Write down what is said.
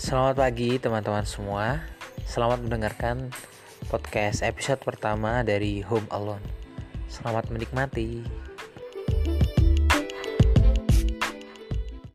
Selamat pagi teman-teman semua. Selamat mendengarkan podcast episode pertama dari Home Alone. Selamat menikmati.